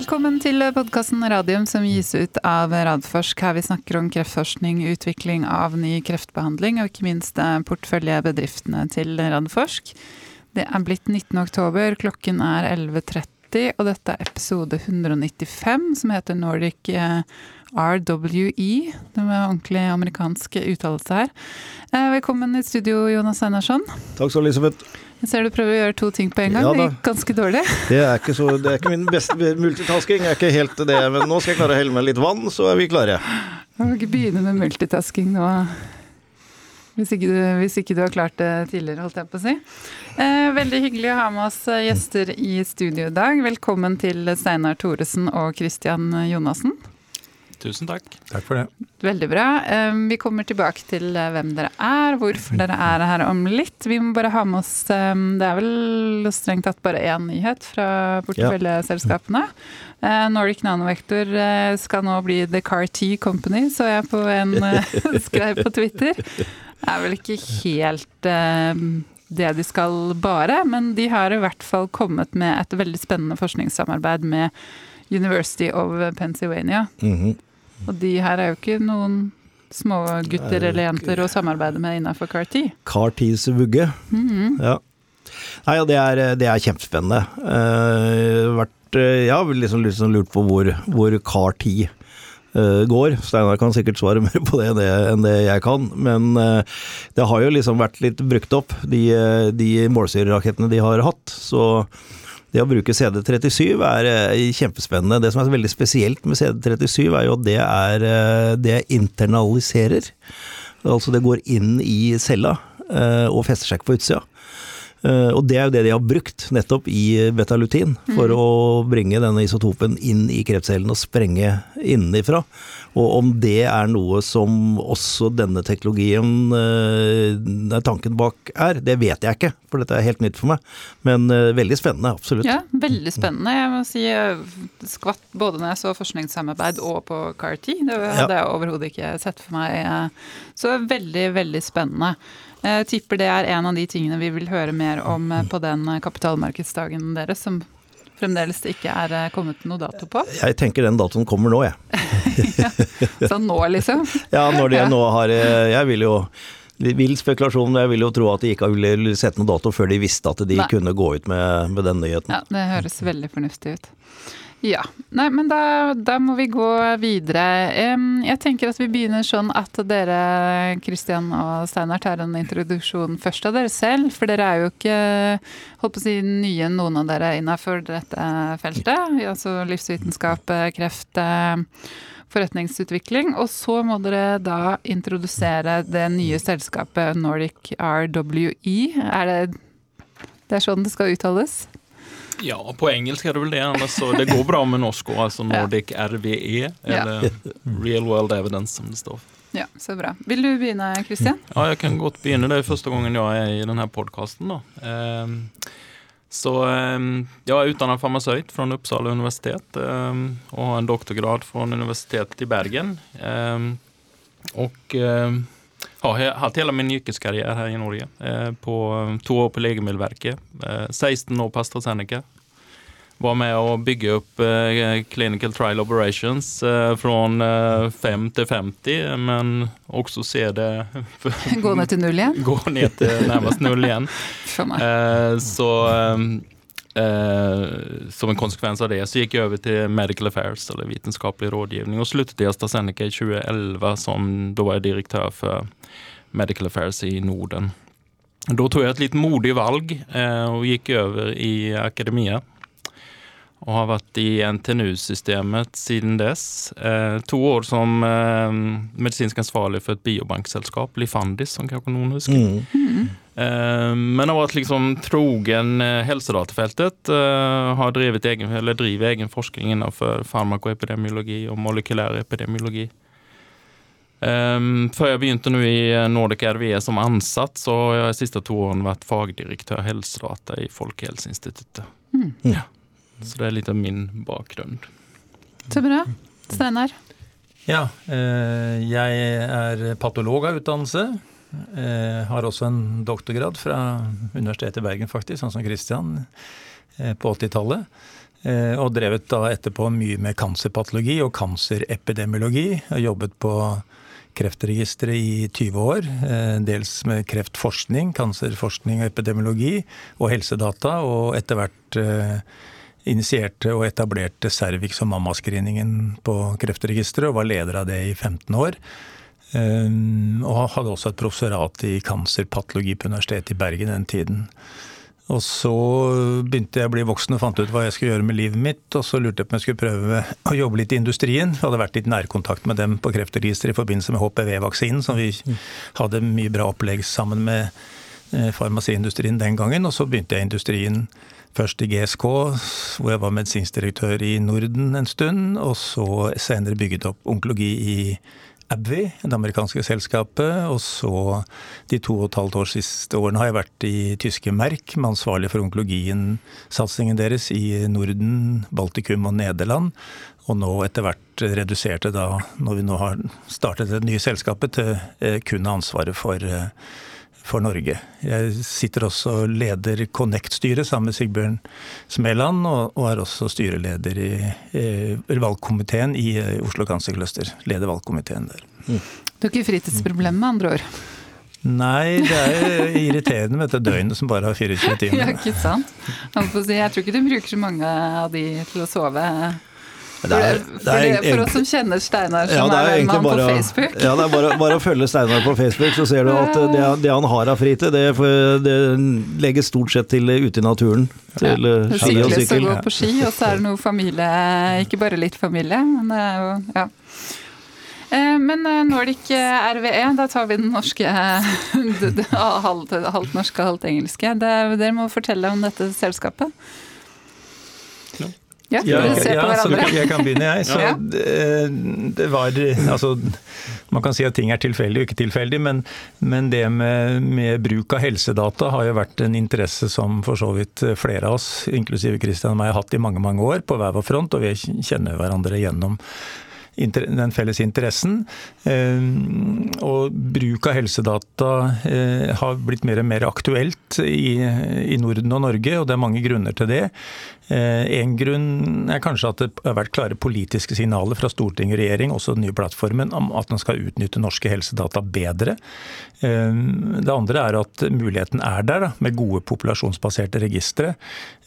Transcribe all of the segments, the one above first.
Velkommen til podkasten Radium som gis ut av Radforsk. Her vi snakker om kreftforskning, utvikling av ny kreftbehandling og ikke minst eh, porteføljebedriftene til Radforsk. Det er blitt 19. oktober, klokken er 11.30, og dette er episode 195 som heter Nordic eh, RWE. Det var ordentlig amerikansk uttalelse her. Eh, velkommen i studio, Jonas Einarsson. Takk skal du Elisabeth. Jeg ser du prøver å gjøre to ting på en gang. Ja, det gikk ganske dårlig. Det er ikke, så, det er ikke min beste multitasking. Er ikke helt det, men nå skal jeg klare å helle med litt vann, så er vi klare. Du må ikke begynne med multitasking nå. Hvis ikke, du, hvis ikke, du, har klart det tidligere, holdt jeg på å si. Eh, veldig hyggelig å ha med oss gjester i studio i dag. Velkommen til Steinar Thoresen og Christian Jonassen. Tusen takk. Takk for det. Veldig bra. Vi kommer tilbake til eh, hvem dere er, hvorfor dere er her om litt. Vi må bare ha med oss Det er vel strengt tatt bare én nyhet fra porteføljeselskapene. Nordic Nanovector eh, skal nå bli The Car T Company, så jeg på en eh, skrev på Twitter. Det er vel ikke helt det de skal bare, men de har i hvert fall kommet med et veldig spennende forskningssamarbeid med University of Pennsylvania. Mm -hmm. Og de her er jo ikke noen små gutter eller jenter å samarbeide med innafor CAR-T. CAR-Ts vugge. Mm -hmm. Ja. Nei, ja, det er, det er kjempespennende. Uh, vært, uh, har liksom, liksom lurt på hvor, hvor CAR-T uh, går. Steinar kan sikkert svare mer på det det, enn det jeg kan. Men uh, det har jo liksom vært litt brukt opp, de, de målsyrerakettene de har hatt. Så det å bruke CD37 er eh, kjempespennende. Det som er veldig spesielt med CD37, er jo at det er eh, Det internaliserer. Altså det går inn i cella eh, og fester seg ikke på utsida. Og det er jo det de har brukt nettopp i betalutin, for mm. å bringe denne isotopen inn i kreftcellen og sprenge innenfra. Og om det er noe som også denne teknologien uh, tanken bak er, det vet jeg ikke, for dette er helt nytt for meg. Men veldig spennende, absolutt. Ja, veldig spennende. Jeg må si skvatt både når jeg så forskningssamarbeid og på CAR-T. Det hadde jeg overhodet ikke sett for meg. Så veldig, veldig spennende. Jeg tipper det er en av de tingene vi vil høre mer om på den kapitalmarkedsdagen deres, som fremdeles det ikke er eh, kommet noe dato på? Jeg tenker den datoen kommer nå, jeg. ja, sånn nå, liksom? ja, når de nå har eh, Jeg vil jo Vill spekulasjon, jeg vil jo tro at de ikke ville sett noen dato før de visste at de Nei. kunne gå ut med, med den nyheten. Ja, Det høres veldig fornuftig ut. Ja. Nei, men da, da, må vi gå videre. Jeg tenker at vi begynner sånn at dere, Kristian og Steinar, tar en introduksjon først av dere selv. For dere er jo ikke holdt på å si, nye, noen av dere, innafor dette feltet. Altså livsvitenskap, kreft, forretningsutvikling. Og så må dere da introdusere det nye selskapet Nordic RWE. Er det, det er sånn det skal uttales? Ja, på engelsk er det vel det. Annars så det går bra med norsk òg. Altså Nordic RVE, eller Real World Evidence, som det står. Ja, så bra. Vil du begynne, Kristian? Ja, jeg kan godt begynne. Det er første gangen jeg er i denne podkasten. Um, så um, jeg er utdannet farmasøyt fra Uppsala universitet um, og har en doktorgrad fra Universitetet i Bergen. og ja, jeg har hatt hele min yrkeskarriere her i Norge. Eh, på to år på Legemiddelverket, eh, 16 år på AstraZeneca. Var med å bygge opp eh, Clinical Trial Operations eh, fra 5 til 50, men også se det Gå ned til null igjen? Gå ned til nærmest null igjen. Eh, så Eh, som en konsekvens av det så gikk jeg over til Medical Affairs, eller vitenskapelig rådgivning, og sluttet i AstraZeneca i 2011, som da var jeg direktør for Medical Affairs i Norden. Da tok jeg et litt modig valg eh, og gikk over i akademia. Og har vært i NTNU-systemet siden dess. Eh, to år som eh, medisinsk ansvarlig for et biobankselskap, Lifandis, som kanskje noen husker. Mm. Eh, men har vært liksom trogen eh, helsedatafeltet. Eh, har drevet egen, eller driver egen forskning innenfor farmakoepidemiologi og molekylær epidemiologi. Um, før jeg begynte nå i Nordic RVE som ansatt, så har jeg de siste to årene vært fagdirektør helsedata i Folkehelseinstituttet. Mm. Ja. Så det er litt av min bakgrunn. Så bra. Steinar? Ja, eh, jeg er patolog av utdannelse. Eh, har også en doktorgrad fra Universitetet i Bergen, faktisk, sånn som Christian, eh, på 80-tallet. Og drevet da etterpå mye med kanserpatologi og kanserepidemiologi. Og jobbet på Kreftregisteret i 20 år. Dels med kreftforskning, kanserforskning og epidemiologi, og helsedata. Og etter hvert initierte og etablerte Cervix og mammascreeningen på Kreftregisteret, og var leder av det i 15 år. Um, og hadde også et professorat i cancerpatologi på Universitetet i Bergen den tiden. Og så begynte jeg å bli voksen og fant ut hva jeg skulle gjøre med livet mitt. Og så lurte jeg på om jeg skulle prøve å jobbe litt i industrien. Jeg hadde vært litt nærkontakt med dem på Kreftregisteret i forbindelse med HPV-vaksinen, som vi hadde mye bra opplegg sammen med eh, farmasiindustrien den gangen. Og så begynte jeg i industrien først i GSK, hvor jeg var medisinsk i Norden en stund. Og så senere bygget opp onkologi i Abvi, det amerikanske selskapet. Og så de to og et halvt år siste årene har jeg vært i tyske Merk, med ansvarlig for onkologien, satsingen deres i Norden, Baltikum og Nederland. Og nå etter hvert reduserte da, når vi nå har startet det nye selskapet, til eh, kun ansvaret for eh, for Norge. Jeg sitter også og leder Connect-styret sammen med Sigbjørn Smeland, og, og er også styreleder i, i valgkomiteen i eh, Oslo Cancer Cluster. Leder valgkomiteen der. Mm. Du har ikke fritidsproblemer, med andre ord? Nei, det er irriterende med dette døgnet som bare har 24 timer. ja, ikke sant? Jeg tror ikke du bruker så mange av de til å sove det er, det er, for, for, oss som kjenner Steinar, som ja, er, er mann på Facebook. Ja, det er bare, bare, å følge Steinar på Facebook, så ser du at det, det han har av fritid, det, det, legges stort sett til ute i naturen. Til ja, eh, ski og sykkel. Gå på ski, og så er det noe familie, ikke bare litt familie, men det er jo ja. Eh, men eh, Nordic RVE, da tar vi den norske halvt norske, halvt engelske. dere må fortelle om dette selskapet. Ja, ja, ja jeg kan begynne, jeg. Så det, det, var Altså, man kan si at ting er tilfeldig og ikke tilfeldig, men, men det med, med, bruk av helsedata har jo vært en interesse som for så vidt flere av oss, inklusive Kristian og meg, har hatt i mange, mange år på hver vår front, og vi kjenner hverandre gjennom den felles interessen. Eh, og bruk av helsedata eh, har blitt mer og mer aktuelt i, i Norden og Norge, og det er mange grunner til det. Eh, en grunn er kanskje at det har vært klare politiske signaler fra storting og regjering, også den nye plattformen, om at man skal utnytte norske helsedata bedre. Det andre er at muligheten er der, med gode populasjonsbaserte registre,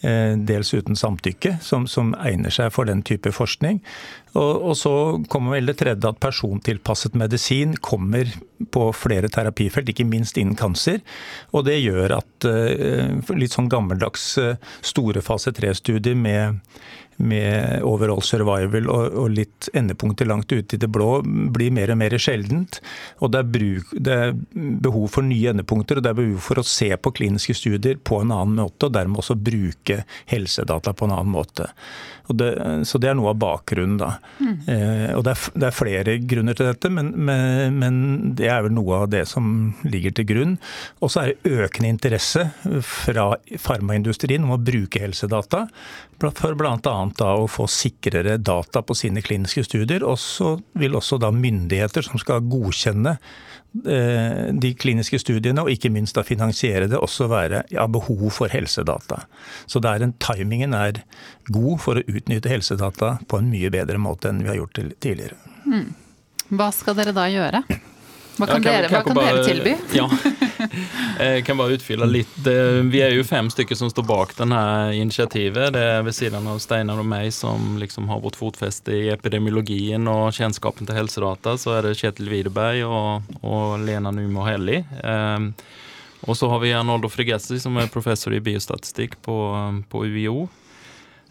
dels uten samtykke, som, som egner seg for den type forskning. Og, og, så kommer vel det tredje at persontilpasset medisin kommer på flere terapifelt, ikke minst innen kanser. Og det gjør at litt sånn gammeldags store fase tre-studier med med overall survival og, og, litt endepunkter langt ute i det blå blir mer og mer sjeldent. Og det er, bruk, det er, behov for nye endepunkter, og det er behov for å se på kliniske studier på en annen måte, og dermed også bruke helsedata på en annen måte. Det, så det er noe av bakgrunnen, da. Mm. Eh, og det er, det er, flere grunner til dette, men, men, men, det er vel noe av det som ligger til grunn. Og så er det økende interesse fra farmaindustrien om å bruke helsedata for bl.a. å få sikrere data på sine kliniske studier. Og så vil også da myndigheter som skal godkjenne eh, de kliniske studiene, og ikke minst da finansiere det, også være ja, behov for helsedata. Så der en, timingen er god for å utnytte helsedata på en mye bedre måte enn vi har gjort tidligere. Mm. Hva skal dere da gjøre? Hva kan, kan, dere, hva kan bare, dere, tilby? Ja, jeg kan bare utfylle litt. Vi er jo fem stykker som står bak denne initiativet. Det er ved siden av Steinar og meg som liksom har vårt fotfeste i epidemiologien og kjennskapen til helsedata. Så er det Kjetil Widerberg og, og Lena Numo Helli. Um, og så har vi Arnoldo Frigessi som er professor i biostatistikk på, på UiO.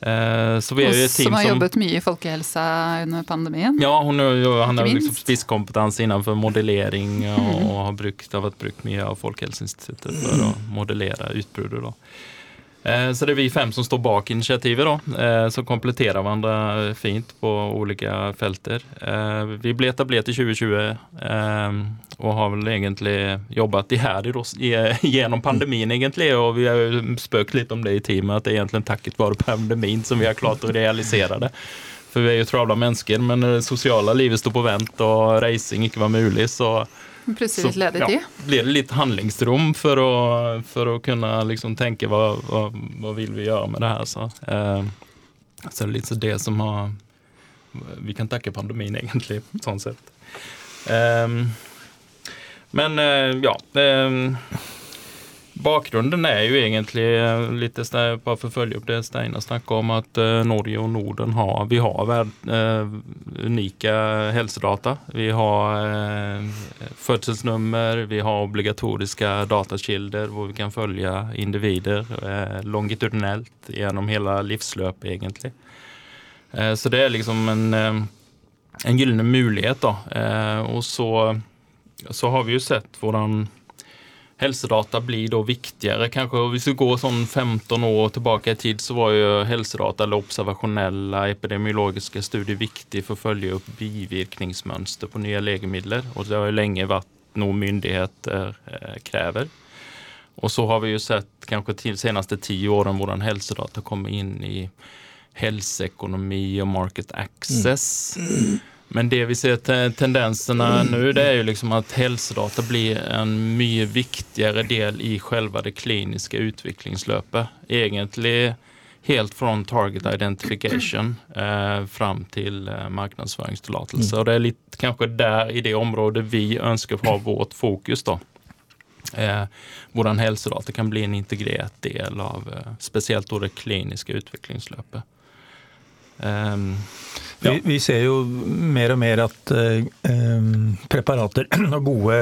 Eh, så vi er jo et team som har jobbet mye i folkehelsa under pandemien? Ja, hun, han har liksom spisskompetanse innenfor modellering og, og har, brukt, har vært brukt mye av Folkehelseinstituttet for å modellere utbruddet. Eh, så det er vi fem som står bak initiativet da, eh, som kompletterer hverandre fint på olika felter. Eh, vi ble etablert i 2020 og har vel egentlig jobbat iherdig gjennom pandemien egentlig og vi har spøkt litt om det i teamet at det er egentlig takket være pandemien som vi har klart å realisere det. For vi er jo travla mennesker, men det sosiale livet står på vent og reising ikke var mulig, så Plutselig litt ledig tid? Ja, blir det litt handlingsrom for å, for å kunne liksom tenke hva, hva, hva, vil vi gjøre med det her. Så, eh, Så det er litt det som har Vi kan takke pandemien, egentlig, sånn sett. Eh, men eh, ja. Bakgrunnen er jo egentlig eh, litt bare for å følge opp det Steinar snakka om, at uh, Norge og Norden har vi har verd, uh, unike helsedata. Vi har uh, fødselsnummer, vi har obligatoriske datakilder hvor vi kan følge individer uh, longitudinelt gjennom hele livsløpet, egentlig. så det er liksom en, en gyllen mulighet, da. og så, så har vi jo sett hvordan helsedata blir da viktigere. Kanskje Hvis du går sånn 15 år tilbake i tid, så var jo helsedata eller observasjonelle epidemiologiske studier viktig for å følge opp bivirkningsmønster på nye legemidler. Og det har jo lenge vært noe myndigheter eh, krever. Og så har vi jo sett kanskje de seneste ti årene hvordan helsedata kommer inn i helseøkonomi og market access. Mm. Men det vi ser tendenserna nu det är ju liksom att hälsodata blir en mye viktigere del i selve det kliniske utviklingsløpet. Egentlig helt fra target identification eh, fram til eh. Og det er litt kanskje der i det området vi ønsker å ha vårt fokus. da. Eh, hvordan helsedata kan bli en integrert del av eh, spesielt det kliniske utviklingsløpet. Um, vi, vi, ser jo mer og mer at eh, preparater gode,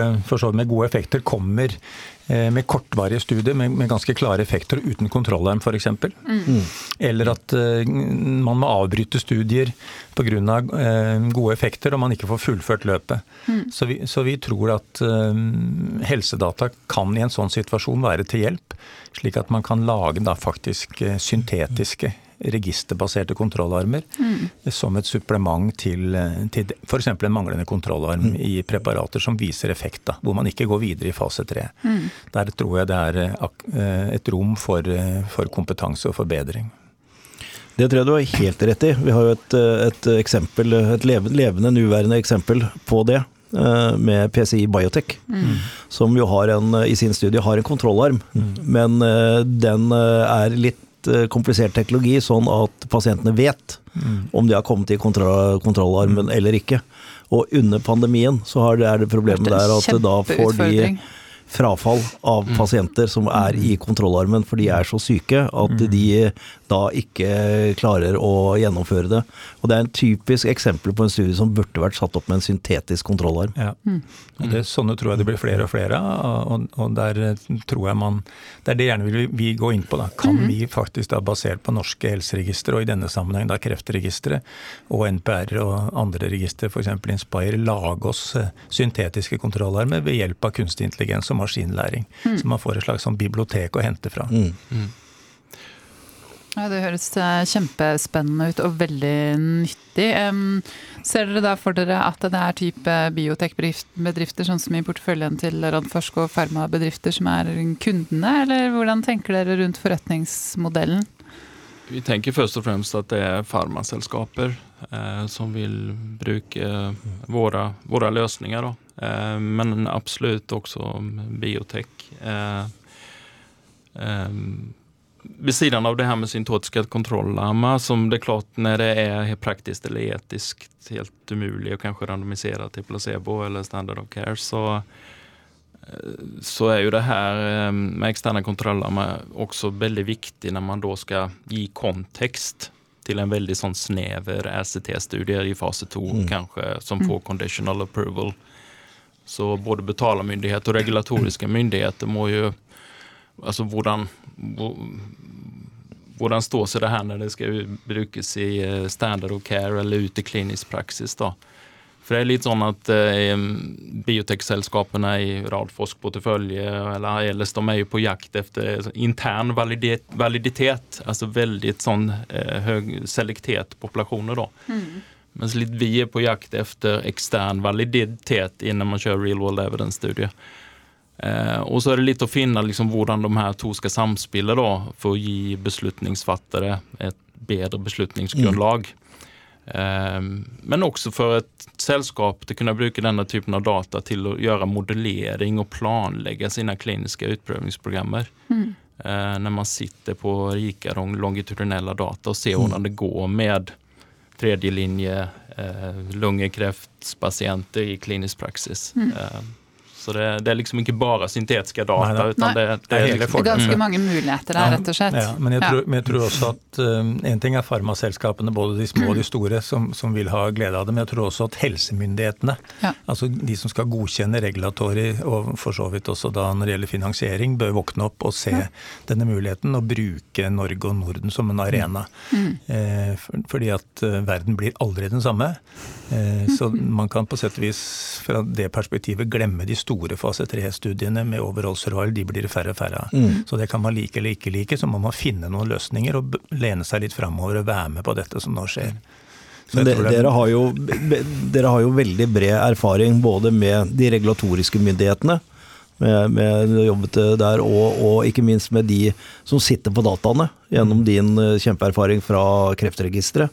med gode effekter kommer eh, med kortvarige studier med, med, ganske klare effekter uten kontrollarm f.eks. Mm. Eller at eh, man må avbryte studier pga. Uh, gode effekter og man ikke får fullført løpet. Mm. Så, vi, så, vi, tror at helsedata kan i en sånn situasjon være til hjelp, slik at man kan lage da, faktisk syntetiske registerbaserte kontrollarmer mm. som et supplement til, til f.eks. en manglende kontrollarm mm. i preparater som viser effekt, da, hvor man ikke går videre i fase tre. Mm. Der tror jeg det er eh, et rom for, eh, for kompetanse og forbedring. Det tror jeg du har helt rett i. Vi har jo et, et eksempel, et levende, nuværende eksempel på det eh, med PCI Biotech, mm. som jo har en, i sin studie har en kontrollarm. Mm. Men den er litt Eh, komplisert teknologi, sånn at pasientene vet om de har kommet i kontroll, kontrollarmen eller ikke. Og under pandemien så er det problemet der at da får de frafall av mm. pasienter som er i kontrollarmen, for de er så syke at mm. de da ikke klarer å gjennomføre det. Og Det er en typisk eksempel på en studie som burde vært satt opp med en syntetisk kontrollarm. Ja. Og Det, sånne tror jeg det blir flere og flere av, og, og, der eh, tror jeg man Det er det gjerne vil vi gå inn på. da. Kan mm. vi faktisk da, basert på norske helseregistre, og i denne sammenheng da Kreftregisteret og NPR og andre registre, f.eks. Inspire, lage oss eh, syntetiske kontrollarmer ved hjelp av kunstig intelligens og maskinlæring. Mm. Så man får et slags sånn bibliotek å hente fra. Mm. mm. Ja, Det høres eh, kjempespennende ut og veldig nyttig. ser dere da for dere at det er type biotekbedrifter, sånn som i porteføljen til Radforsk og farmabedrifter, som er kundene, eller hvordan tenker dere rundt forretningsmodellen? Vi tenker først og fremst at det er farmaselskaper eh, som vil bruke våre, våre løsninger. Eh, men absolutt også biotek. Eh, eh vid sidan av det her med syntotiska kontrollarmar som det er klart når det er praktisk eller etisk helt umulig å kanskje randomisere til placebo eller standard of care så, eh, så er jo det her eh, med eksterne kontrollarmar også veldig viktig når man da skal gi kontekst til en veldig sånn snever RCT-studie i fase 2 mm. kanskje, som får conditional approval. Så både betalermyndighet og regulatoriske myndigheter må jo Altså hvordan hvordan står seg det her når det skal brukes i eh, standard of care eller ut i klinisk praksis? da? For det er litt sånn at eh, biotekselskapene i Radforsk portefølje eller ellers, de er jo på jakt etter intern validitet, validitet altså veldig sånn eh, høy selektet populasjoner. da. Mm. Mens litt vi er på jakt etter ekstern validitet innen man kjører real world evidence-studier. Eh, og så er det litt å finne liksom, hvordan de her to skal samspille da, for å gi beslutningsfattere et bedre beslutningsgrunnlag. Mm. Eh, men også for et selskap til å kunne bruke denne typen av data til å gjøre modellering og planlegge sine kliniske utprøvingsprogrammer. Mm. eh, når man sitter på rike longitudinella data og ser mm. hvordan det går med tredje linje eh, lungekreftpasienter i klinisk praksis. Mm. Eh, så det, det, er liksom ikke bare syntetiske data. Nei, utan det, det, er hele liksom, ganske mange muligheter der, rett og slett. Ja, men, jeg tror, men, jeg tror, også at um, en ting er farmaselskapene, både de små og de store, som, som, vil ha glede av det. Men jeg tror også at helsemyndighetene, ja. altså de som skal godkjenne regulatory, og for så vidt også da når det gjelder finansiering, bør våkne opp og se ja. denne muligheten og bruke Norge og Norden som en arena. Mm. Eh, fordi at uh, verden blir aldri den samme. Eh, så man kan på sett og vis fra det perspektivet glemme de store store fase 3-studiene med overall survival, de blir færre og færre av. Mm. Så det kan man like eller ikke like, så må man finne noen løsninger og lene seg litt framover og være med på dette som nå skjer. Det, dere, har jo, dere har jo veldig bred erfaring både med de regulatoriske myndighetene, med, med jobbet der, og, og, ikke minst med de som sitter på dataene, gjennom din eh, kjempeerfaring fra Kreftregisteret.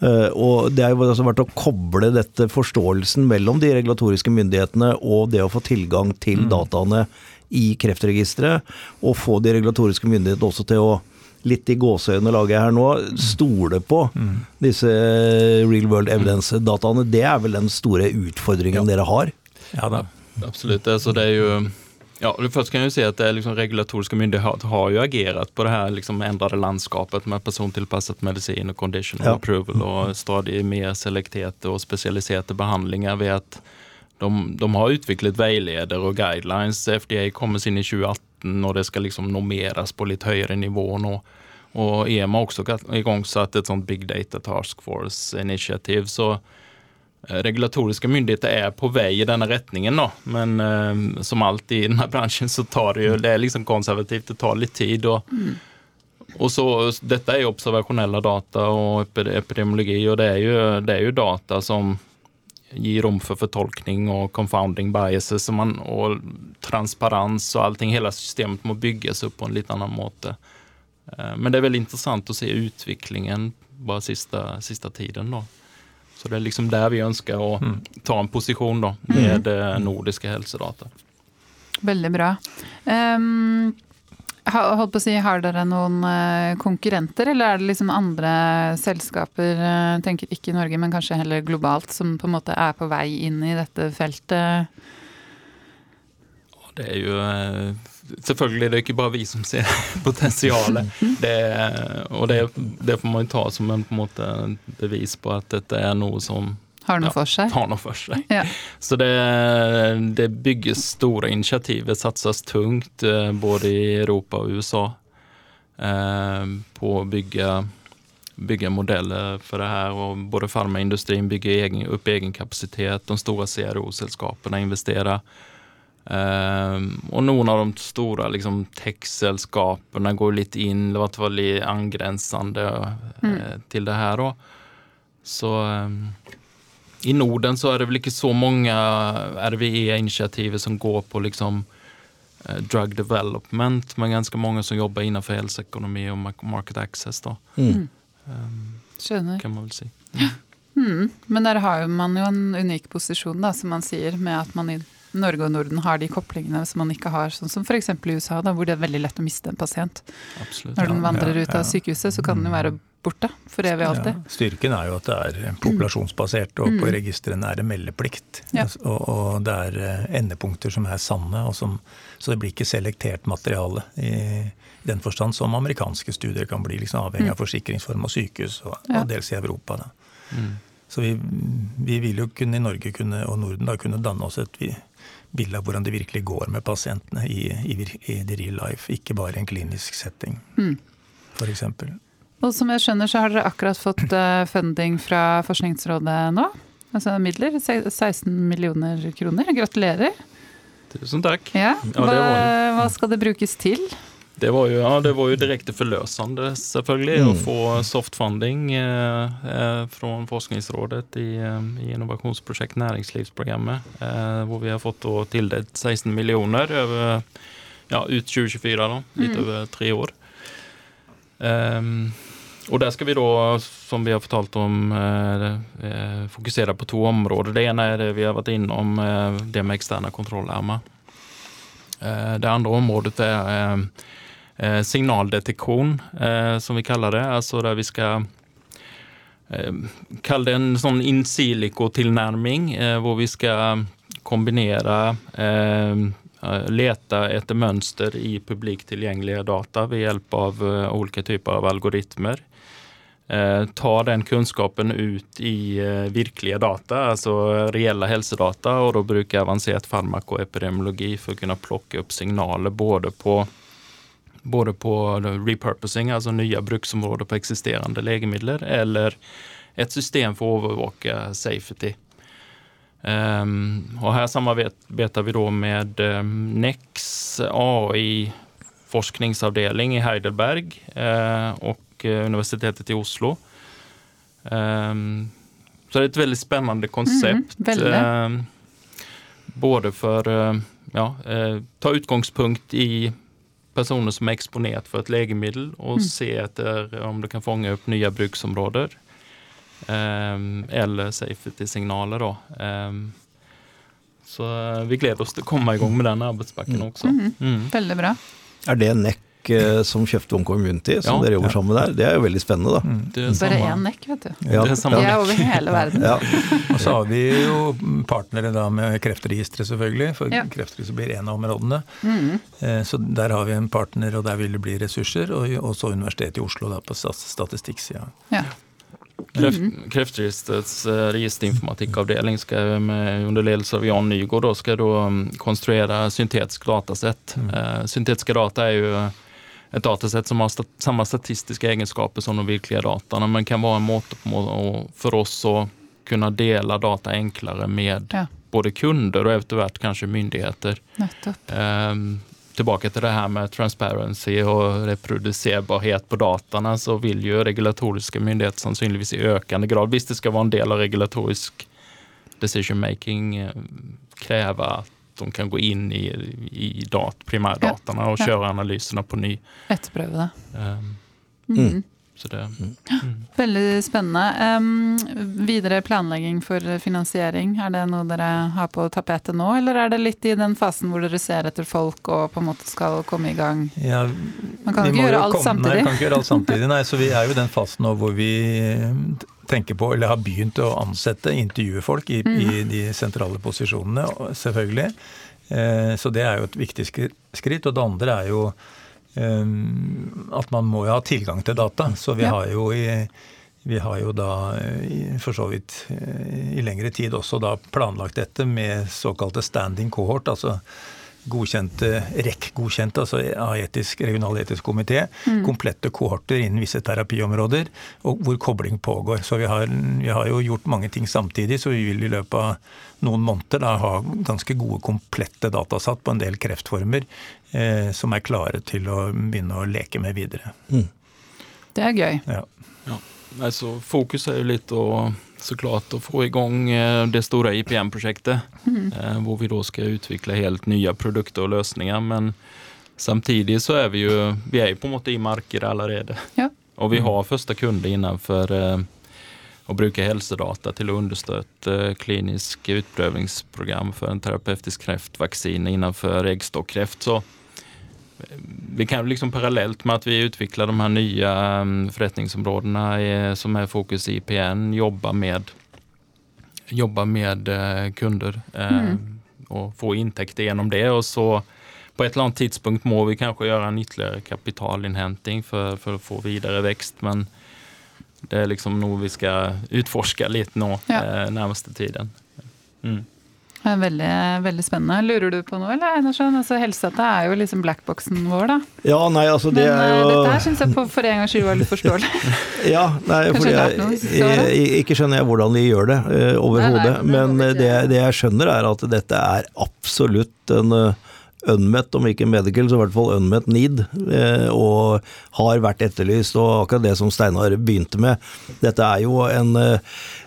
Eh, og Det har jo altså vært å koble dette forståelsen mellom de regulatoriske myndighetene og det å få tilgang til mm. dataene i Kreftregisteret, og få de regulatoriske myndighetene også til å litt i gåseøynene lager jeg her nå, stole på mm. disse real world evidence-dataene. Det er vel den store utfordringen ja. dere har? Ja da. Absolutt. Altså, det er jo Ja, Først kan jeg jo si at det liksom, regulatoriske myndigheter har jo agert på det her liksom, endrede landskapet med persontilpasset medisin og conditional ja. approval og stadig mer selekterte og spesialiserte behandlinger ved at de, de har utviklet veileder og guidelines. FDA kommer sin i 2018 og det skal liksom normeres på litt høyere nivå nå. Og EMA har også igangsatt et sånt Big Data Task Force-initiativ. så Eh, regulatoriske myndigheter er på vei i denne retningen, da. men eh, som alltid i denne bransjen så tar det jo Det er liksom konservativt, det tar litt tid. og mm. Og så, Dette er jo observasjonelle data og epidemiologi, og det er, jo, det er jo data som gir rom for fortolkning og confounding biases man, og transparens og allting. Hele systemet må bygges opp på en litt annen måte. Eh, men det er veldig interessant å se utviklingen bare siste, siste tiden. da. Så det er liksom der vi ønsker å mm. ta en posisjon da, med mm. nordiske helsedata. Veldig bra. Um, holdt på å si, Har dere noen uh, konkurrenter, eller er det liksom andre selskaper, uh, tenker ikke i Norge, men kanskje heller globalt, som på en måte er på vei inn i dette feltet? Det er jo selvfølgelig det er ikke bare vi som ser potensialet. Det, og det, det, får man ta som en, på en måte, bevis på at dette er noe som har noe for seg. Har noe for seg. Ja. Så det, det bygges store initiativ. Det satses tungt eh, både i Europa og USA eh, på å bygge, bygge modeller for det her. Og både farmaindustrien bygger egen, opp egen kapasitet. De store CRO-selskapene investerer. Uh, og noen av de store liksom, tech-selskapene går litt inn, i hvert fall i angrensende uh, mm. til det her. Da. Så um, i Norden så er det vel ikke så mange RVE-initiativer som går på liksom uh, drug development, men ganske mange som jobber innenfor helseøkonomi og market access. da. Mm. Um, Skjønner. Kan man vel si. Mm. Men der har man jo en unik posisjon, da, som man sier, med at man Norge og Norden har de koblingene som man ikke har, sånn som f.eks. i USA, da, hvor det er veldig lett å miste en pasient. Absolutt, Når den vandrer ut av sykehuset, så kan den jo være borte for evig og alltid. Ja, styrken er jo at det er populasjonsbasert, og på mm. registrene er det meldeplikt. Ja. Og, og, det er eh, endepunkter som er sanne, som, så det blir ikke selektert materiale. i den forstand som amerikanske studier kan bli, liksom avhengig av mm. forsikringsform og sykehus, og, og dels i Europa. Da. Mm. Så vi, vi, vil jo kunne i Norge kunne, og Norden da kunne danne oss et bilde av hvordan det virkelig går med pasientene i, i, i the real life, ikke bare i en klinisk setting, mm. f.eks. Og som jeg skjønner, så har dere akkurat fått uh, funding fra Forskningsrådet nå? Altså midler? 16 millioner kroner. Gratulerer. Tusen takk. Ja. Hva, hva skal det brukes til? Det var jo, ja, det var jo direkte forløsende, selvfølgelig, mm. å få softfunding eh, eh, fra Forskningsrådet i, eh, i innovasjonsprosjekt Næringslivsprogrammet, eh, hvor vi har fått tildelt 16 millioner over, ja, ut 2024, da, litt mm. over tre år. Um, og der skal vi da, som vi har fortalt om, eh, eh, fokusere på to områder. Det ene er det vi har vært innom, det med eksterne kontrollarmer. det andre området er eh, signaldetektion, eh, som vi kaller det. Altså der vi skal eh, Kall det en sånn in silico-tilnærming, eh, hvor vi skal kombinere eh, lete etter mønster i publikt tilgjengelige data ved hjelp av ulike typer av algoritmer. Eh, ta den kunnskapen ut i eh, virkelige data, altså reelle helsedata, og da bruke avansert farmakoepidemiologi for å kunne plukke opp signaler både på, både på repurposing, altså nye bruksområder på eksisterende legemidler, eller et system for å overvåke safety. Um, og her samarbeider vi da med um, NEX AI forskningsavdeling i Heidelberg uh, og Universitetet i Oslo. Um, så det er et veldig spennende konsept. Mm, både for uh, ja, uh, ta utgangspunkt i personer som er eksponert for et legemiddel, og mm. se etter om det kan fange opp nye bruksområder. Um, eller safety-signaler, da. Um, så vi gleder oss til å komme i gang med den arbeidspakken mm. også. Mm. Mm. Veldig bra. Er det NEC Eh, som kjøpte On Community, som ja, dere jobber ja. sammen der. Det er jo veldig spennende, da. Mm. Bare én nekk, vet du. Ja. Det er, er over hele verden. Og så har vi jo partnere da med Kreftregisteret, selvfølgelig. For ja. Kreftregisteret blir en av områdene. Mm. Eh, så der har vi en partner, og der vil det bli ressurser. Og også Universitetet i Oslo da på statistikksida. Ja. Kreft, Kreftregisterets eh, registerinformatikkavdeling skal med, under ledelse av Jan Nygård skal da mm, konstruere syntetiske datasett. Mm. syntetiske data er jo et datasett som har stat samme statistiske egenskaper som de virkelige dataene, men kan være en måte for oss å kunne dele data enklere med ja. både kunder og eventuelt kanskje myndigheter. Um, tilbake til det her med transparency og reproduserbarhet på dataene, så vil jo regulatoriske myndigheter sannsynligvis i økende grad, hvis det skal være en del av regulatorisk decision making, eh, kreve at de kan gå inn i, i dat, primærdataene og kjøre analysene på ny. Etterprøve det. Um, mm. Det, mm. Veldig spennende. Um, videre planlegging for finansiering, er det noe dere har på tapetet nå, eller er det litt i den fasen hvor dere ser etter folk og på en måte skal komme i gang? Ja, Man kan ikke gjøre alt komme, samtidig. Nei, kan ikke gjøre alt samtidig. Nei, så vi er jo i den fasen nå hvor vi tenker på, eller har begynt å ansette, intervjue folk i, mm. i de sentrale posisjonene, selvfølgelig. Eh, så det er jo et viktig skritt. Og det andre er jo eh, at man må jo ha tilgang til data. Så vi ja. har jo i vi har jo da for så vidt i lengre tid også da planlagt dette med såkalte standing cohort, altså godkjente, REC-godkjente, altså av etisk, regional etisk komité, mm. komplette kohorter innen visse terapiområder, og hvor kobling pågår. Så vi har, vi har, jo gjort mange ting samtidig, så vi vil i løpet av noen måneder da ha ganske gode, komplette datasatt på en del kreftformer eh, som er klare til å begynne å leke med videre. Mm. Det er gøy. Ja. ja. Altså, fokus er jo litt å så klart å få i gang det store IPM-prosjektet. Mm. Eh, hvor vi da skal utvikle helt nye produkter og løsninger. Men samtidig så er vi jo vi er på en måte i markedet allerede. Ja. Og vi har første kunde innenfor eh, å bruke helsedata til å understøtte klinisk utprøvingsprogram for en terapeutisk kreftvaksine innenfor eggstokkreft. Så vi kan liksom parallelt med at vi utvikler de her nye um, forretningsområdene som er fokus i IPN, jobbe med, jobbe med uh, kunder uh, mm. og få inntekter gjennom det. Og så på et eller annet tidspunkt må vi kanskje gjøre en ytterligere kapitalinnhenting for, for, å få videre vekst. Men det er liksom noe vi skal utforske litt nå ja. nærmeste tiden. Mm. Veldig, veldig spennende. Lurer du på noe, eller Einarsson? Altså, Helsedata er jo liksom blackboxen vår, da. Ja, nei, altså det Men, er jo Dette her syns jeg på, for en gangs skyld var litt forståelig. ja, nei, fordi jeg, jeg, ikke skjønner jeg hvordan de gjør det uh, overhodet. Men det, det, jeg skjønner er at dette er absolutt en uh, unmet, om ikke medical, så i hvert fall unmet need, uh, og har vært etterlyst. Og akkurat det som Steinar begynte med, dette er jo en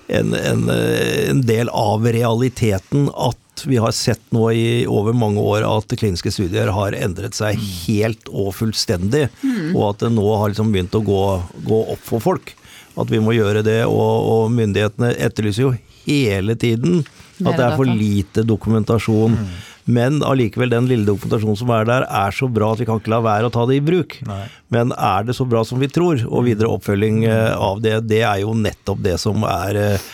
en, en, en, del av realiteten at vi har sett nå i over mange år at kliniske studier har endret seg helt og fullstendig, mm. og at det nå har liksom begynt å gå, gå, opp for folk. At vi må gjøre det, og, og myndighetene etterlyser jo hele tiden at det er for lite dokumentasjon. Mm. Men allikevel, den lille dokumentasjonen som er der, er så bra at vi kan ikke la være å ta det i bruk. Nei. Men er det så bra som vi tror, og videre oppfølging eh, av det, det er jo nettopp det som er eh,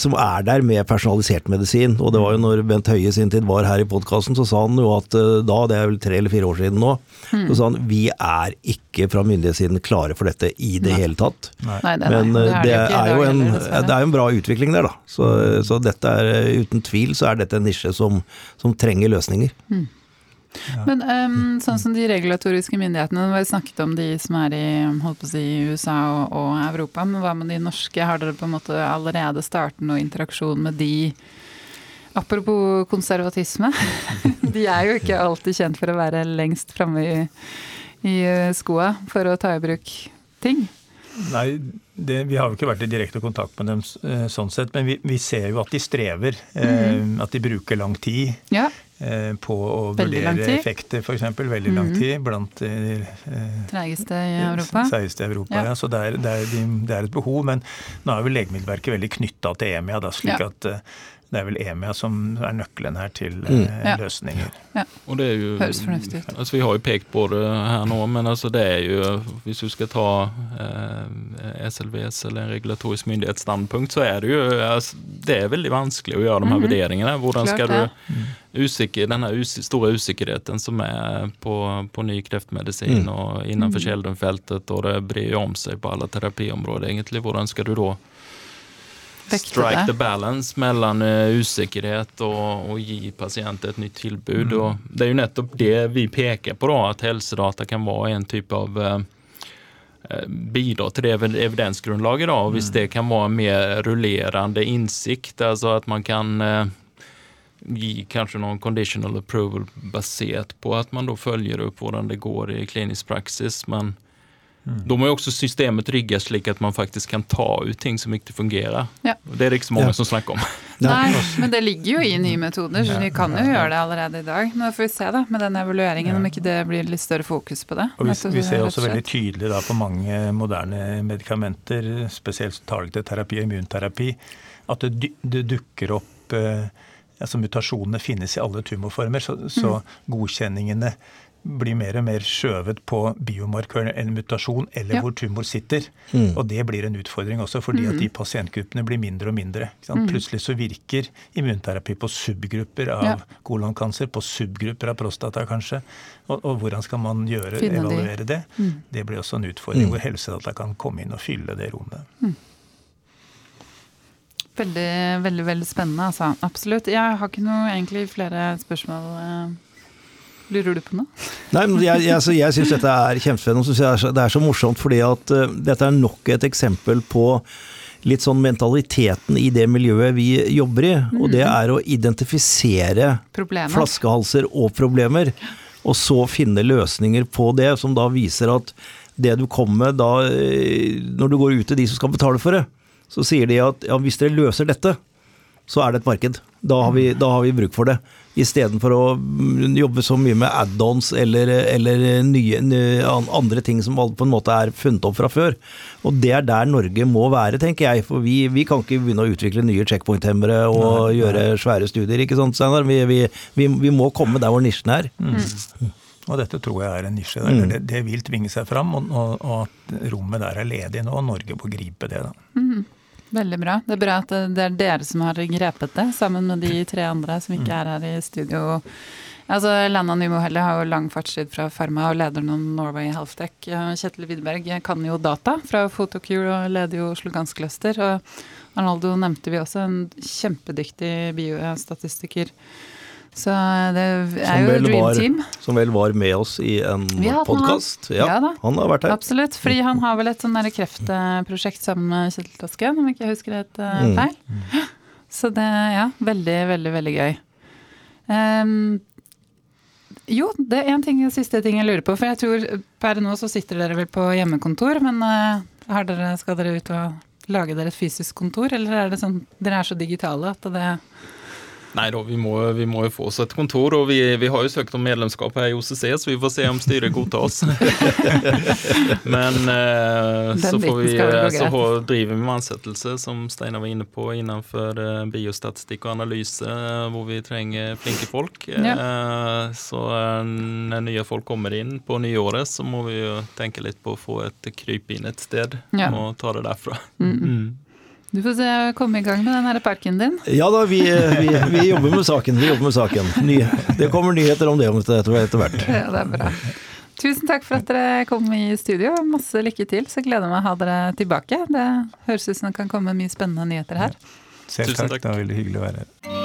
som er der med personalisert medisin. Og det var jo når Bent Høie sin tid var her i podkasten, så sa han jo at eh, da, det er vel tre eller fire år siden nå, mm. så sa han vi er ikke fra myndighetssiden klare for dette i det Nei. hele tatt. Nei. det Men det er, det er jo en, det er en bra utvikling der, da. Så, så, dette er uten tvil så er dette en nisje som, som trenger løsninger. Mm. Men um, sånn som de regulatoriske myndighetene, vi snakket om de som er i, holdt på å si, USA og, og, Europa, men hva med de norske? Har dere på en måte allerede startet noe interaksjon med de? Apropos konservatisme, de er jo ikke alltid kjent for å være lengst framme i, i eh, skoa for å ta i bruk ting. Nei, det, vi har jo ikke vært i direkte kontakt med dem eh, sånn sett, men vi, vi ser jo at de strever. Mm. at de bruker lang tid. Ja. Eh, på å vurdere effekter, f.eks. Veldig lang mhm. tid blant de Treigeste i Europa. Treigeste i Europa, ja. ja. Så det er, det, er, det er, et behov. Men nå er jo Legemiddelverket veldig knytta til EMEA, da, slik ja. at det er vel EMEA som er nøkkelen her til mm. eh, løsninger. Ja. Og det er jo, Høres fornuftig ut. Altså, vi har jo pekt på det her nå, men altså, det er jo Hvis du skal ta eh, SLVs eller en regulatorisk myndighetsstandpunkt, så er det jo altså, Det er veldig vanskelig å gjøre de her mm -hmm. vurderingene. Hvordan skal du usikker, denne store usikkerheten som er på, på ny kreftmedisin mm. og innenfor mm. kjeldenfeltet, og det brer om seg på alle terapiområder, egentlig. Hvordan skal du da strike the balance mellom uh, usikkerhet og å gi pasienter et nytt tilbud. Mm. Det er jo nettopp det vi peker på, da, at helsedata kan være en type av uh, bidra til det evidensgrunnlaget. Da, og Hvis mm. det kan være mer rullerende innsikt, altså at man kan uh, gi kanskje noen conditional approval basert på at man da følger opp hvordan det går i klinisk praksis. men Mm. Da må jo også systemet rigges slik at man faktisk kan ta ut ting som ikke fungerer. Ja. Det er det ikke så mange ja. som snakker om. Nei, men det ligger jo i nye metoder, så vi kan jo gjøre det allerede i dag. Men får vi se da, med den evalueringen om ikke det blir litt større fokus på det. Og vi, vi ser også veldig tydelig da, på mange moderne medikamenter, spesielt targeted terapi og immunterapi, at det, det dukker opp eh, altså Mutasjonene finnes i alle tumorformer, så, så mm. godkjenningene blir mer og mer skjøvet på biomarkøren eller mutasjon, eller ja. hvor tumor sitter. Mm. Og det blir en utfordring også, fordi mm. at de pasientgruppene blir mindre og mindre. Mm. Plutselig så virker immunterapi på subgrupper av ja. kolonkancer, på subgrupper av prostata kanskje. Og, og hvordan skal man gjøre, Finne evaluere de. det? Mm. Det blir også en utfordring mm. hvor helsedata kan komme inn og fylle det rommet. Mm. Veldig, veldig, veldig spennende, altså. Absolutt. Jeg har ikke noe egentlig flere spørsmål. Lurer du på noe? Nei, men Jeg, jeg, altså, jeg syns dette er kjempespennende. Det er så morsomt fordi at uh, dette er nok et eksempel på litt sånn mentaliteten i det miljøet vi jobber i. Mm. Og det mm. er å identifisere problemer. flaskehalser og problemer. Og så finne løsninger på det, som da viser at det du kommer med da, eh, når du går ut til de som skal betale for det, så sier de at ja, hvis dere løser dette, så er det et marked. Da har vi, da har vi bruk for det. Istedenfor å jobbe så mye med add-ons eller, eller nye, andre ting som på en måte er funnet opp fra før. Og det er der Norge må være, tenker jeg. For vi, vi kan ikke begynne å utvikle nye checkpoint-hemmere og nei, gjøre svære studier, ikke sant Steinar? Vi, vi, vi, må komme der hvor nisjen er. Mm. Og dette tror jeg er en nisje. Mm. Det, det, vil tvinge seg fram, og, og, og, at rommet der er ledig nå. og Norge må gripe det. da. Mm. Veldig bra. Det er bra at det er dere som har grepet det, sammen med de tre andre som ikke er her i studio. Altså, Lena Nymohelle har jo lang fartstid fra Pharma og leder noen Norway Healthtech. Kjetil Widberg kan jo data fra Photocure og leder jo Oslo Ganscluster. Og Arnaldo nevnte vi også, en kjempedyktig biostatistiker så det er jo Dream var, Team. Som vel var med oss i en podkast. Ja, ja han har vært her. Absolutt. Fordi han har vel et sånn kreftprosjekt sammen med Kjetil Tosken, om ikke jeg husker husker helt uh, feil. Mm. Så det ja, veldig, veldig, veldig gøy. Um, jo, det er en ting, siste ting jeg lurer på. For jeg tror per nå så sitter dere vel på hjemmekontor, men uh, dere, skal dere ut og lage dere et fysisk kontor? Eller er det sånn dere er så digitale at det Nei da, vi må, vi må, jo få oss et kontor, og vi, vi, har jo søkt om medlemskap her i OCC, så vi får se om styret godtar oss. Men eh, så, får vi, så driver vi med ansettelse, som Steinar var inne på, innenfor eh, biostatistikk og analyse, hvor vi trenger flinke folk. Ja. Eh, så eh, når nye folk kommer inn på nyåret, så må vi jo tenke litt på å få et kryp inn et sted, ja. og ta det derfra. Mm. Mm. Du får se, komme i gang med den her parken din. Ja da, vi, vi, vi jobber med saken. Vi jobber med saken. Ny, det kommer nyheter om det etter hvert. Ja, det er bra. Tusen takk for at dere kom i studio. Masse lykke til. Så gleder jeg meg å ha dere tilbake. Det høres ut som det kan komme mye spennende nyheter her. Selv takk. Det var veldig hyggelig å være her.